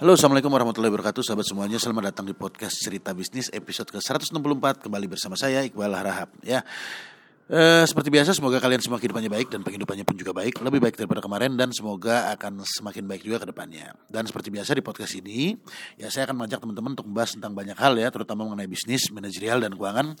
Halo Assalamualaikum warahmatullahi wabarakatuh Sahabat semuanya. Selamat datang di podcast Cerita Bisnis episode ke-164. Kembali bersama saya Iqbal Harahap ya Eh, seperti biasa semoga kalian semua kehidupannya baik dan penghidupannya pun juga baik lebih baik daripada kemarin dan semoga akan semakin baik juga ke depannya. Dan seperti biasa di podcast ini ya saya akan mengajak teman-teman untuk membahas tentang banyak hal ya terutama mengenai bisnis manajerial dan keuangan.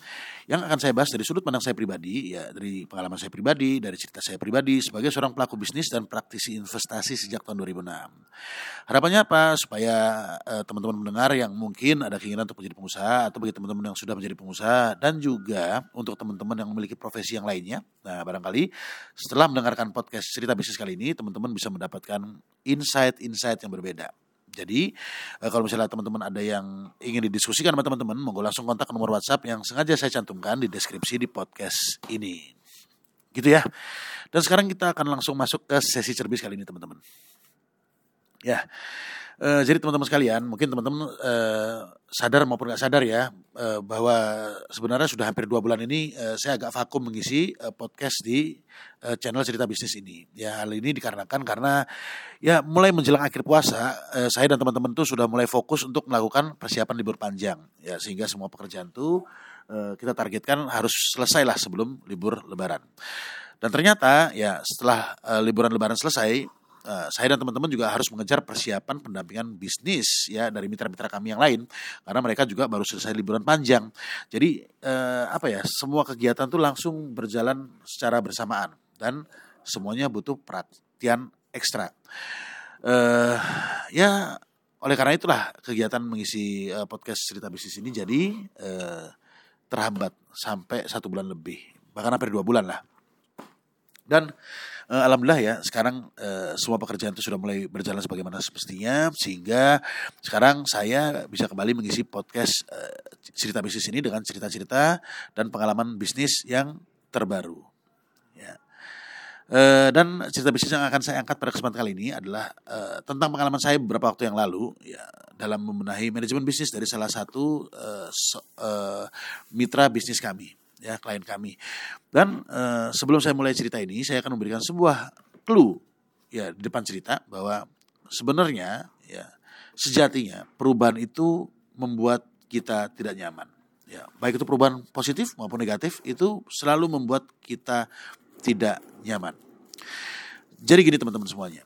Yang akan saya bahas dari sudut pandang saya pribadi ya dari pengalaman saya pribadi dari cerita saya pribadi sebagai seorang pelaku bisnis dan praktisi investasi sejak tahun 2006 harapannya apa? Supaya eh, teman-teman mendengar yang mungkin ada keinginan untuk menjadi pengusaha atau bagi teman-teman yang sudah menjadi pengusaha dan juga untuk teman-teman yang memiliki profesi profesi yang lainnya. Nah, barangkali setelah mendengarkan podcast cerita bisnis kali ini, teman-teman bisa mendapatkan insight-insight yang berbeda. Jadi eh, kalau misalnya teman-teman ada yang ingin didiskusikan sama teman-teman, monggo langsung kontak ke nomor WhatsApp yang sengaja saya cantumkan di deskripsi di podcast ini. Gitu ya. Dan sekarang kita akan langsung masuk ke sesi cerbis kali ini teman-teman. Ya. Uh, jadi teman-teman sekalian, mungkin teman-teman uh, sadar maupun nggak sadar ya uh, bahwa sebenarnya sudah hampir dua bulan ini uh, saya agak vakum mengisi uh, podcast di uh, channel cerita bisnis ini. Ya hal ini dikarenakan karena ya mulai menjelang akhir puasa uh, saya dan teman-teman tuh sudah mulai fokus untuk melakukan persiapan libur panjang ya sehingga semua pekerjaan tuh uh, kita targetkan harus selesai lah sebelum libur lebaran. Dan ternyata ya setelah uh, liburan lebaran selesai uh, saya dan teman-teman juga harus mengejar persiapan pendampingan bisnis ya dari mitra-mitra kami yang lain karena mereka juga baru selesai liburan panjang. Jadi uh, apa ya semua kegiatan tuh langsung berjalan secara bersamaan dan semuanya butuh perhatian ekstra. Uh, ya oleh karena itulah kegiatan mengisi uh, podcast cerita bisnis ini jadi uh, terhambat sampai satu bulan lebih bahkan hampir dua bulan lah dan uh, alhamdulillah ya sekarang uh, semua pekerjaan itu sudah mulai berjalan sebagaimana semestinya sehingga sekarang saya bisa kembali mengisi podcast uh, cerita bisnis ini dengan cerita-cerita dan pengalaman bisnis yang terbaru. Uh, dan cerita bisnis yang akan saya angkat pada kesempatan kali ini adalah uh, tentang pengalaman saya beberapa waktu yang lalu ya dalam membenahi manajemen bisnis dari salah satu uh, so, uh, mitra bisnis kami ya klien kami. Dan uh, sebelum saya mulai cerita ini, saya akan memberikan sebuah clue ya di depan cerita bahwa sebenarnya ya sejatinya perubahan itu membuat kita tidak nyaman. Ya, baik itu perubahan positif maupun negatif itu selalu membuat kita tidak nyaman. Jadi gini teman-teman semuanya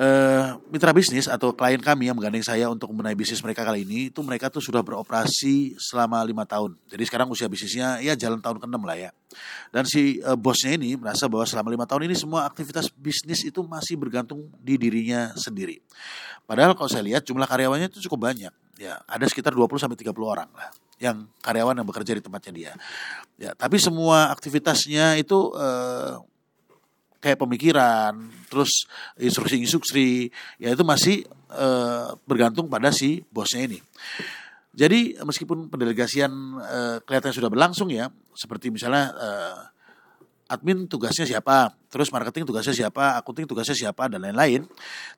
uh, mitra bisnis atau klien kami yang menggandeng saya untuk membenahi bisnis mereka kali ini itu mereka tuh sudah beroperasi selama lima tahun. Jadi sekarang usia bisnisnya ya jalan tahun ke-6 lah ya. Dan si uh, bosnya ini merasa bahwa selama lima tahun ini semua aktivitas bisnis itu masih bergantung di dirinya sendiri. Padahal kalau saya lihat jumlah karyawannya itu cukup banyak. Ya, ada sekitar 20 sampai 30 orang lah yang karyawan yang bekerja di tempatnya dia. Ya, tapi semua aktivitasnya itu uh, kayak pemikiran, terus instruksi-instruksi, ya itu masih e, bergantung pada si bosnya ini. Jadi meskipun pendelegasian e, kelihatannya sudah berlangsung ya, seperti misalnya e, admin tugasnya siapa, terus marketing tugasnya siapa, akunting tugasnya siapa dan lain-lain.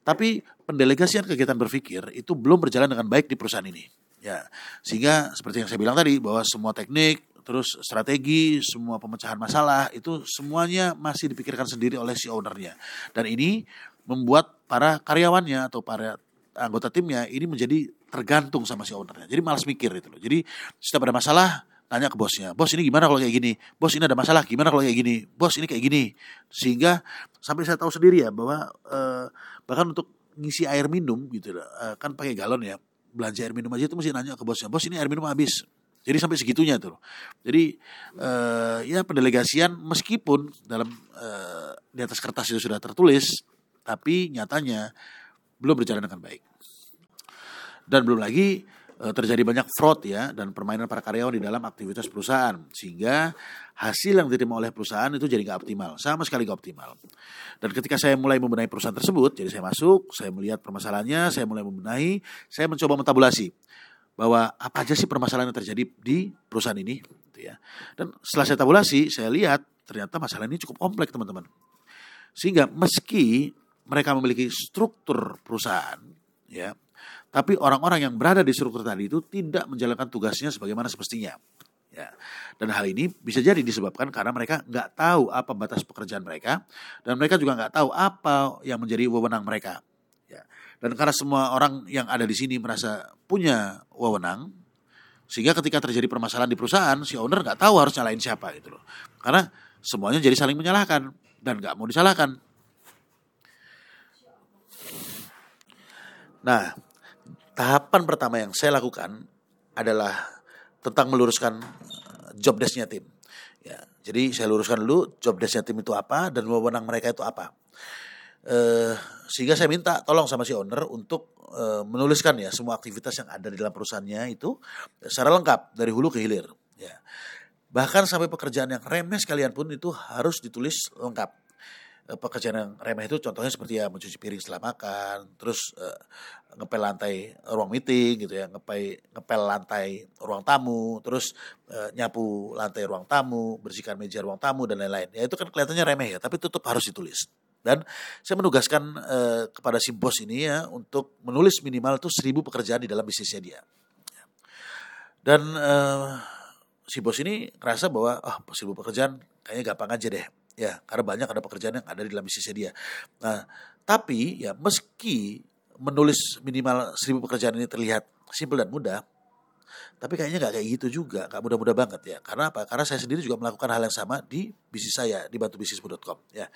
Tapi pendelegasian kegiatan berpikir itu belum berjalan dengan baik di perusahaan ini. Ya, sehingga seperti yang saya bilang tadi bahwa semua teknik, terus strategi, semua pemecahan masalah itu semuanya masih dipikirkan sendiri oleh si ownernya. Dan ini membuat para karyawannya atau para anggota timnya ini menjadi tergantung sama si ownernya. Jadi malas mikir itu loh. Jadi setiap ada masalah tanya ke bosnya, bos ini gimana kalau kayak gini, bos ini ada masalah gimana kalau kayak gini, bos ini kayak gini, sehingga sampai saya tahu sendiri ya bahwa eh, bahkan untuk ngisi air minum gitu loh, eh, kan pakai galon ya, belanja air minum aja itu mesti nanya ke bosnya, bos ini air minum habis, jadi sampai segitunya tuh. Jadi uh, ya pendelegasian meskipun dalam uh, di atas kertas itu sudah tertulis, tapi nyatanya belum berjalan dengan baik. Dan belum lagi uh, terjadi banyak fraud ya dan permainan para karyawan di dalam aktivitas perusahaan sehingga hasil yang diterima oleh perusahaan itu jadi nggak optimal, sama sekali nggak optimal. Dan ketika saya mulai membenahi perusahaan tersebut, jadi saya masuk, saya melihat permasalahannya, saya mulai membenahi, saya mencoba mentabulasi bahwa apa aja sih permasalahan yang terjadi di perusahaan ini gitu ya. Dan setelah saya tabulasi, saya lihat ternyata masalah ini cukup kompleks teman-teman. Sehingga meski mereka memiliki struktur perusahaan ya, tapi orang-orang yang berada di struktur tadi itu tidak menjalankan tugasnya sebagaimana semestinya. Ya. Dan hal ini bisa jadi disebabkan karena mereka nggak tahu apa batas pekerjaan mereka dan mereka juga nggak tahu apa yang menjadi wewenang mereka. Dan karena semua orang yang ada di sini merasa punya wewenang, sehingga ketika terjadi permasalahan di perusahaan, si owner nggak tahu harus nyalain siapa gitu loh. Karena semuanya jadi saling menyalahkan dan nggak mau disalahkan. Nah, tahapan pertama yang saya lakukan adalah tentang meluruskan eh, job desknya tim. Ya, jadi saya luruskan dulu job desknya tim itu apa dan wewenang mereka itu apa. Uh, sehingga saya minta tolong sama si owner untuk uh, menuliskan ya semua aktivitas yang ada di dalam perusahaannya itu secara lengkap dari hulu ke hilir. Ya. Bahkan sampai pekerjaan yang remeh sekalian pun itu harus ditulis lengkap. Eh, pekerjaan yang remeh itu contohnya seperti ya mencuci piring setelah makan, terus uh, ngepel lantai ruang meeting gitu ya, ngepel ngepel lantai ruang tamu, terus uh, nyapu lantai ruang tamu, bersihkan meja ruang tamu dan lain-lain. Ya itu kan kelihatannya remeh ya, tapi tetap harus ditulis. Dan saya menugaskan uh, kepada si bos ini ya untuk menulis minimal itu seribu pekerjaan di dalam bisnisnya dia. Dan uh, si bos ini ngerasa bahwa ah oh, seribu pekerjaan kayaknya gampang aja deh ya karena banyak ada pekerjaan yang ada di dalam bisnisnya dia. Nah, tapi ya meski menulis minimal seribu pekerjaan ini terlihat simpel dan mudah, tapi kayaknya nggak kayak gitu juga, nggak mudah-mudah banget ya. Karena apa? Karena saya sendiri juga melakukan hal yang sama di bisnis saya di bantubisnismu.com ya.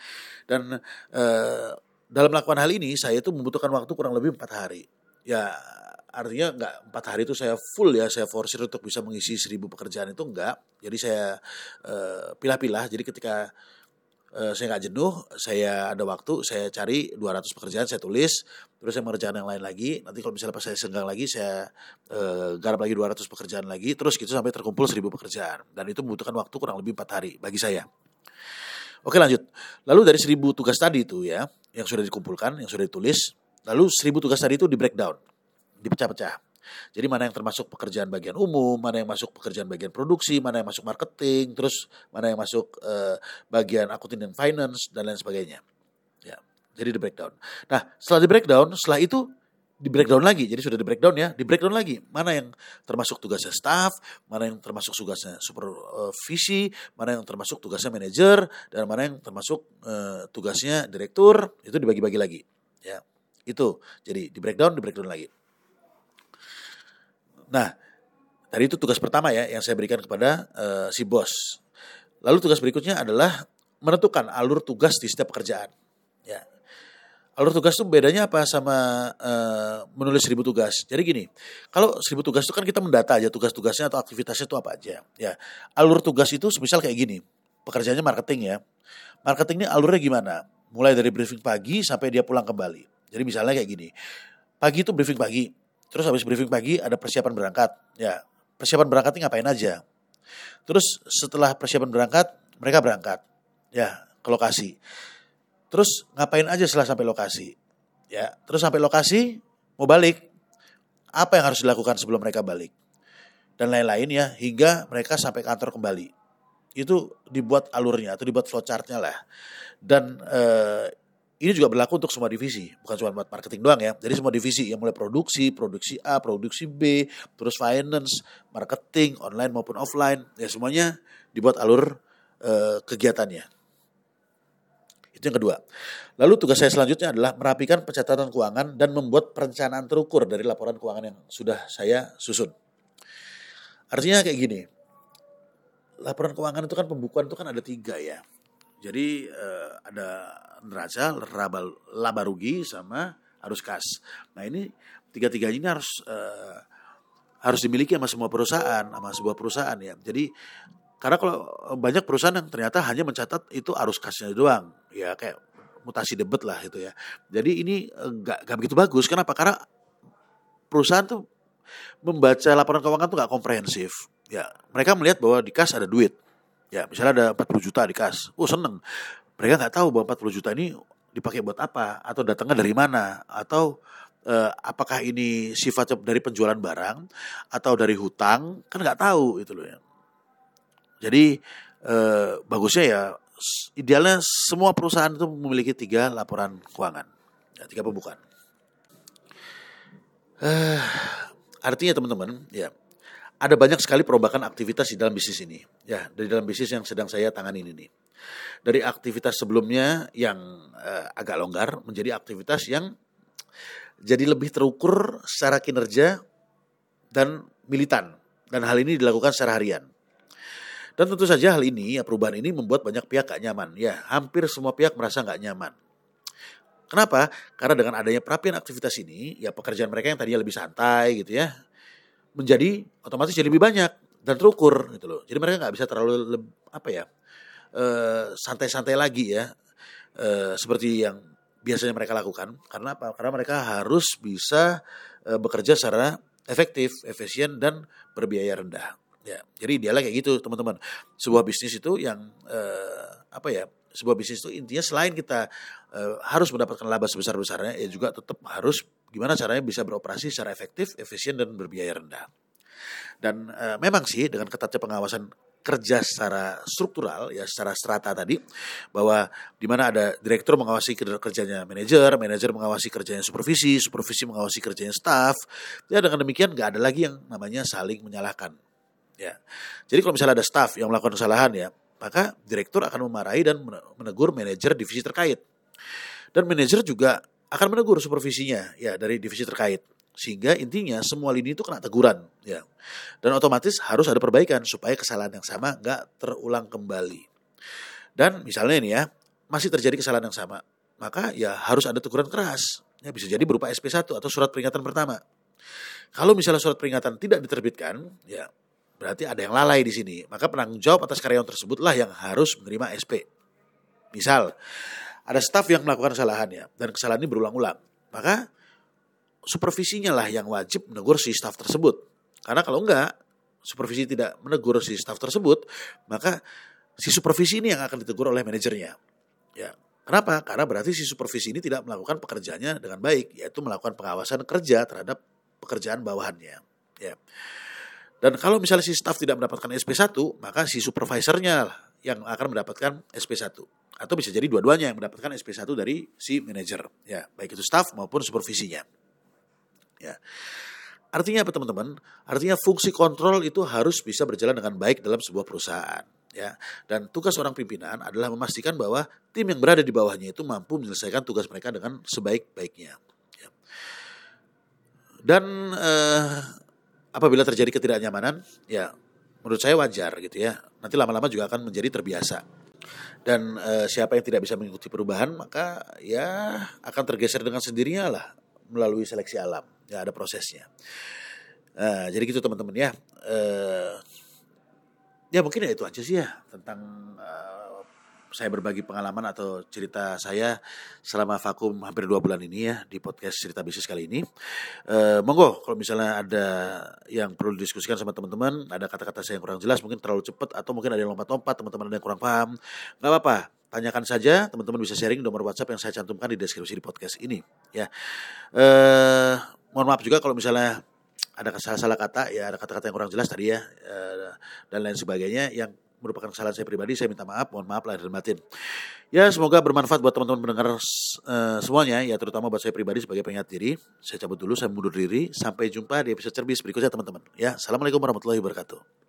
Dan eh, dalam melakukan hal ini saya itu membutuhkan waktu kurang lebih empat hari. Ya artinya nggak empat hari itu saya full ya saya forsir untuk bisa mengisi seribu pekerjaan itu enggak jadi saya eh, pilah-pilah jadi ketika uh, saya nggak jenuh, saya ada waktu, saya cari 200 pekerjaan, saya tulis, terus saya mengerjakan yang lain lagi. Nanti kalau misalnya pas saya senggang lagi, saya uh, garap lagi 200 pekerjaan lagi, terus gitu sampai terkumpul 1000 pekerjaan. Dan itu membutuhkan waktu kurang lebih 4 hari bagi saya. Oke lanjut. Lalu dari 1000 tugas tadi itu ya, yang sudah dikumpulkan, yang sudah ditulis, lalu 1000 tugas tadi itu di breakdown, dipecah-pecah. Jadi mana yang termasuk pekerjaan bagian umum, mana yang masuk pekerjaan bagian produksi, mana yang masuk marketing, terus mana yang masuk uh, bagian akunting dan finance dan lain sebagainya. Ya, jadi di breakdown. Nah, setelah di breakdown, setelah itu di breakdown lagi. Jadi sudah di breakdown ya, di breakdown lagi. Mana yang termasuk tugasnya staff, mana yang termasuk tugasnya supervisi, mana yang termasuk tugasnya manajer, dan mana yang termasuk uh, tugasnya direktur, itu dibagi-bagi lagi. Ya, itu. Jadi di breakdown, di breakdown lagi. Nah, tadi itu tugas pertama ya yang saya berikan kepada uh, si bos. Lalu tugas berikutnya adalah menentukan alur tugas di setiap pekerjaan. Ya. Alur tugas itu bedanya apa sama uh, menulis seribu tugas? Jadi gini, kalau seribu tugas itu kan kita mendata aja tugas-tugasnya atau aktivitasnya itu apa aja. Ya, alur tugas itu misal kayak gini, pekerjaannya marketing ya. Marketing ini alurnya gimana? Mulai dari briefing pagi sampai dia pulang kembali. Jadi misalnya kayak gini, pagi itu briefing pagi, Terus habis briefing pagi ada persiapan berangkat. Ya, persiapan berangkat ini ngapain aja? Terus setelah persiapan berangkat, mereka berangkat. Ya, ke lokasi. Terus ngapain aja setelah sampai lokasi? Ya, terus sampai lokasi mau balik. Apa yang harus dilakukan sebelum mereka balik? Dan lain-lain ya, hingga mereka sampai kantor kembali. Itu dibuat alurnya atau dibuat flowchartnya lah. Dan eh, ini juga berlaku untuk semua divisi, bukan cuma buat marketing doang ya. Jadi semua divisi yang mulai produksi, produksi A, produksi B, terus finance, marketing, online maupun offline, ya semuanya dibuat alur e, kegiatannya. Itu yang kedua. Lalu tugas saya selanjutnya adalah merapikan pencatatan keuangan dan membuat perencanaan terukur dari laporan keuangan yang sudah saya susun. Artinya kayak gini, laporan keuangan itu kan pembukuan itu kan ada tiga ya. Jadi uh, ada neraca, laba, laba rugi sama arus kas. Nah ini tiga-tiganya ini harus uh, harus dimiliki sama semua perusahaan, sama sebuah perusahaan ya. Jadi karena kalau banyak perusahaan yang ternyata hanya mencatat itu arus kasnya doang, ya kayak mutasi debit lah itu ya. Jadi ini nggak nggak begitu bagus. Kenapa? Karena perusahaan tuh membaca laporan keuangan tuh nggak komprehensif. Ya mereka melihat bahwa di kas ada duit, Ya misalnya ada 40 juta di kas. Oh seneng. Mereka nggak tahu bahwa 40 juta ini dipakai buat apa. Atau datangnya dari mana. Atau eh, apakah ini sifatnya dari penjualan barang. Atau dari hutang. Kan nggak tahu itu loh ya. Jadi eh, bagusnya ya idealnya semua perusahaan itu memiliki tiga laporan keuangan. Ya, tiga pembukaan. Eh, artinya teman-teman ya ada banyak sekali perombakan aktivitas di dalam bisnis ini. Ya, dari dalam bisnis yang sedang saya tangani ini. Dari aktivitas sebelumnya yang uh, agak longgar menjadi aktivitas yang jadi lebih terukur secara kinerja dan militan. Dan hal ini dilakukan secara harian. Dan tentu saja hal ini, ya perubahan ini membuat banyak pihak gak nyaman. Ya, hampir semua pihak merasa gak nyaman. Kenapa? Karena dengan adanya perapian aktivitas ini, ya pekerjaan mereka yang tadinya lebih santai gitu ya, menjadi otomatis jadi lebih banyak dan terukur gitu loh. Jadi mereka nggak bisa terlalu apa ya santai santai-santai lagi ya, uh, seperti yang biasanya mereka lakukan. Karena apa? Karena mereka harus bisa uh, bekerja secara efektif, efisien dan berbiaya rendah. Ya, jadi idealnya kayak gitu teman-teman. Sebuah bisnis itu yang uh, apa ya? Sebuah bisnis itu intinya selain kita uh, harus mendapatkan laba sebesar-besarnya, ya juga tetap harus gimana caranya bisa beroperasi secara efektif, efisien dan berbiaya rendah. Dan uh, memang sih dengan ketatnya pengawasan kerja secara struktural ya secara strata tadi bahwa di mana ada direktur mengawasi kerjanya manajer, manajer mengawasi kerjanya supervisi, supervisi mengawasi kerjanya staff. Ya dengan demikian nggak ada lagi yang namanya saling menyalahkan. Ya. Jadi kalau misalnya ada staff yang melakukan kesalahan ya, maka direktur akan memarahi dan menegur manajer divisi terkait. Dan manajer juga akan menegur supervisinya ya dari divisi terkait. Sehingga intinya semua lini itu kena teguran ya. Dan otomatis harus ada perbaikan supaya kesalahan yang sama nggak terulang kembali. Dan misalnya ini ya, masih terjadi kesalahan yang sama, maka ya harus ada teguran keras. Ya bisa jadi berupa SP1 atau surat peringatan pertama. Kalau misalnya surat peringatan tidak diterbitkan, ya berarti ada yang lalai di sini. Maka penanggung jawab atas karyawan tersebutlah yang harus menerima SP. Misal, ada staf yang melakukan kesalahan ya, dan kesalahan ini berulang-ulang. Maka supervisinya lah yang wajib menegur si staf tersebut. Karena kalau enggak, supervisi tidak menegur si staf tersebut, maka si supervisi ini yang akan ditegur oleh manajernya. Ya. Kenapa? Karena berarti si supervisi ini tidak melakukan pekerjaannya dengan baik, yaitu melakukan pengawasan kerja terhadap pekerjaan bawahannya. Ya. Dan kalau misalnya si staff tidak mendapatkan SP1, maka si supervisornya yang akan mendapatkan SP1. Atau bisa jadi dua-duanya yang mendapatkan SP1 dari si manajer. Ya, baik itu staff maupun supervisinya. Ya. Artinya apa teman-teman? Artinya fungsi kontrol itu harus bisa berjalan dengan baik dalam sebuah perusahaan. Ya, dan tugas orang pimpinan adalah memastikan bahwa tim yang berada di bawahnya itu mampu menyelesaikan tugas mereka dengan sebaik-baiknya. Ya. Dan eh, apabila terjadi ketidaknyamanan, ya menurut saya wajar gitu ya. Nanti lama-lama juga akan menjadi terbiasa. Dan e, siapa yang tidak bisa mengikuti perubahan maka ya akan tergeser dengan sendirinya lah melalui seleksi alam. Ya ada prosesnya. Nah, jadi gitu teman-teman ya. E, ya mungkin ya itu aja sih ya tentang saya berbagi pengalaman atau cerita saya selama vakum hampir dua bulan ini ya di podcast cerita bisnis kali ini. E, monggo kalau misalnya ada yang perlu didiskusikan sama teman-teman, ada kata-kata saya yang kurang jelas, mungkin terlalu cepat atau mungkin ada yang lompat-lompat, teman-teman ada yang kurang paham, nggak apa-apa. Tanyakan saja, teman-teman bisa sharing nomor WhatsApp yang saya cantumkan di deskripsi di podcast ini. Ya, e, mohon maaf juga kalau misalnya ada salah-salah kata, ya ada kata-kata yang kurang jelas tadi ya, e, dan lain sebagainya yang merupakan kesalahan saya pribadi, saya minta maaf, mohon maaf lahir dan batin. Ya semoga bermanfaat buat teman-teman pendengar uh, semuanya, ya terutama buat saya pribadi sebagai pengingat diri. Saya cabut dulu, saya mundur diri. Sampai jumpa di episode cerbis berikutnya teman-teman. Ya, assalamualaikum warahmatullahi wabarakatuh.